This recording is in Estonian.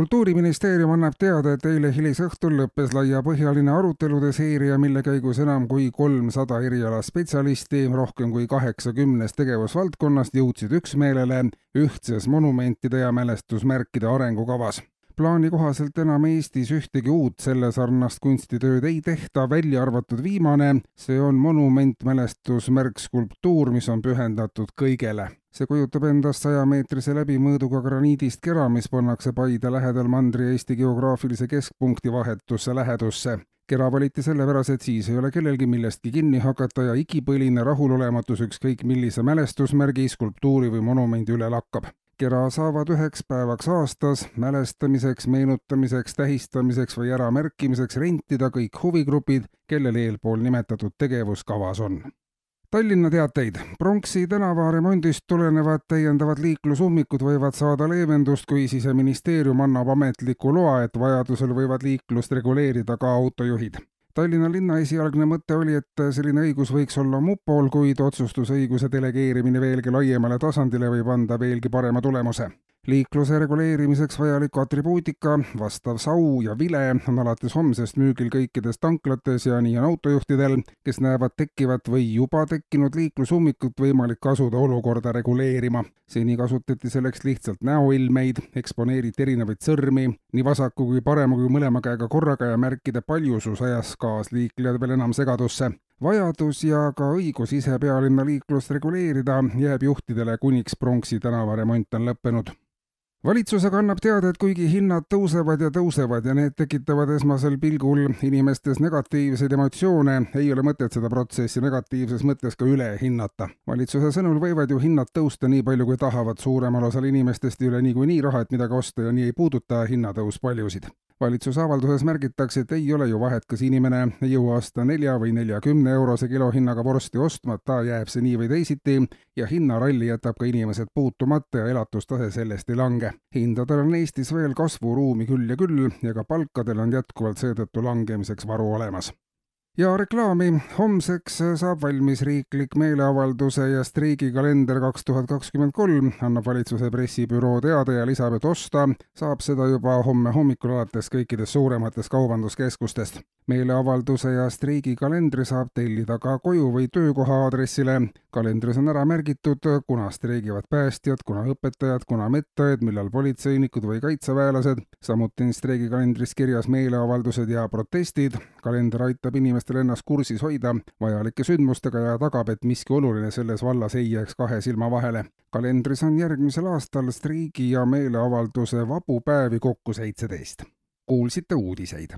kultuuriministeerium annab teada, et eile hilisõhtul lõppes laiapõhjaline arutelude seeria, mille käigus enam kui kolmsada erialaspetsialisti rohkem kui kaheksakümnest tegevusvaldkonnast jõudsid üksmeelele ühtses monumentide ja mälestusmärkide arengukavas plaani kohaselt enam Eestis ühtegi uut sellesarnast kunstitööd ei tehta, välja arvatud viimane, see on monument mälestusmärk skulptuur, mis on pühendatud kõigele. see kujutab endast sajameetrise läbimõõduga graniidist kera, mis pannakse Paide lähedal Mandri-Eesti geograafilise keskpunkti vahetusse lähedusse. Kera valiti sellepärast, et siis ei ole kellelgi millestki kinni hakata ja igipõline rahulolematus ükskõik millise mälestusmärgi, skulptuuri või monumendi üle lakkab kera saavad üheks päevaks aastas mälestamiseks, meenutamiseks, tähistamiseks või äramärkimiseks rentida kõik huvigrupid, kellel eelpool nimetatud tegevuskavas on. Tallinna teateid. Pronksi tänava remondist tulenevad täiendavad liiklusummikud võivad saada leevendust, kui siseministeerium annab ametliku loa, et vajadusel võivad liiklust reguleerida ka autojuhid Tallinna linna esialgne mõte oli, et selline õigus võiks olla mupol, kuid otsustusõiguse delegeerimine veelgi laiemale tasandile võib anda veelgi parema tulemuse liikluse reguleerimiseks vajaliku atribuutika, vastav sau ja vile on alates homsest müügil kõikides tanklates ja nii on autojuhtidel, kes näevad tekkivat või juba tekkinud liiklusummikut, võimalik asuda olukorda reguleerima. seni kasutati selleks lihtsalt näoilmeid, eksponeeriti erinevaid sõrmi, nii vasaku kui parema kui mõlema käega korraga ja märkide paljusus ajas kaasliiklejad veel enam segadusse vajadus ja ka õigus ise pealinna liiklust reguleerida jääb juhtidele, kuniks Pronksi tänava remont on lõppenud valitsus aga annab teada, et kuigi hinnad tõusevad ja tõusevad ja need tekitavad esmasel pilgul inimestes negatiivseid emotsioone, ei ole mõtet seda protsessi negatiivses mõttes ka üle hinnata. valitsuse sõnul võivad ju hinnad tõusta nii palju, kui tahavad, suuremal osal inimestest ei ole niikuinii raha, et midagi osta ja nii ei puuduta hinnatõus paljusid valitsuse avalduses märgitakse, et ei ole ju vahet, kas inimene ei jõua osta nelja või neljakümne eurose kilohinnaga vorsti ostmata, jääb see nii või teisiti ja hinnaralli jätab ka inimesed puutumata ja elatustase sellest ei lange. hindadel on Eestis veel kasvuruumi küll ja küll ja ka palkadel on jätkuvalt seetõttu langemiseks varu olemas ja reklaami. homseks saab valmis riiklik meeleavalduse ja streigikalender kaks tuhat kakskümmend kolm, annab valitsuse pressibüroo teada ja lisab, et osta saab seda juba homme hommikul alates kõikidest suurematest kaubanduskeskustest. meeleavalduse ja streigikalendri saab tellida ka koju või töökoha aadressile. kalendris on ära märgitud, kuna streigivad päästjad, kuna õpetajad, kuna medõed, millal politseinikud või kaitseväelased. samuti on streigikalendris kirjas meeleavaldused ja protestid. kalender aitab inimestel inimestel ennast kursis hoida vajalike sündmustega ja tagab, et miski oluline selles vallas ei jääks kahe silma vahele. kalendris on järgmisel aastal streigi ja meeleavalduse vabu päevi kokku seitseteist. kuulsite uudiseid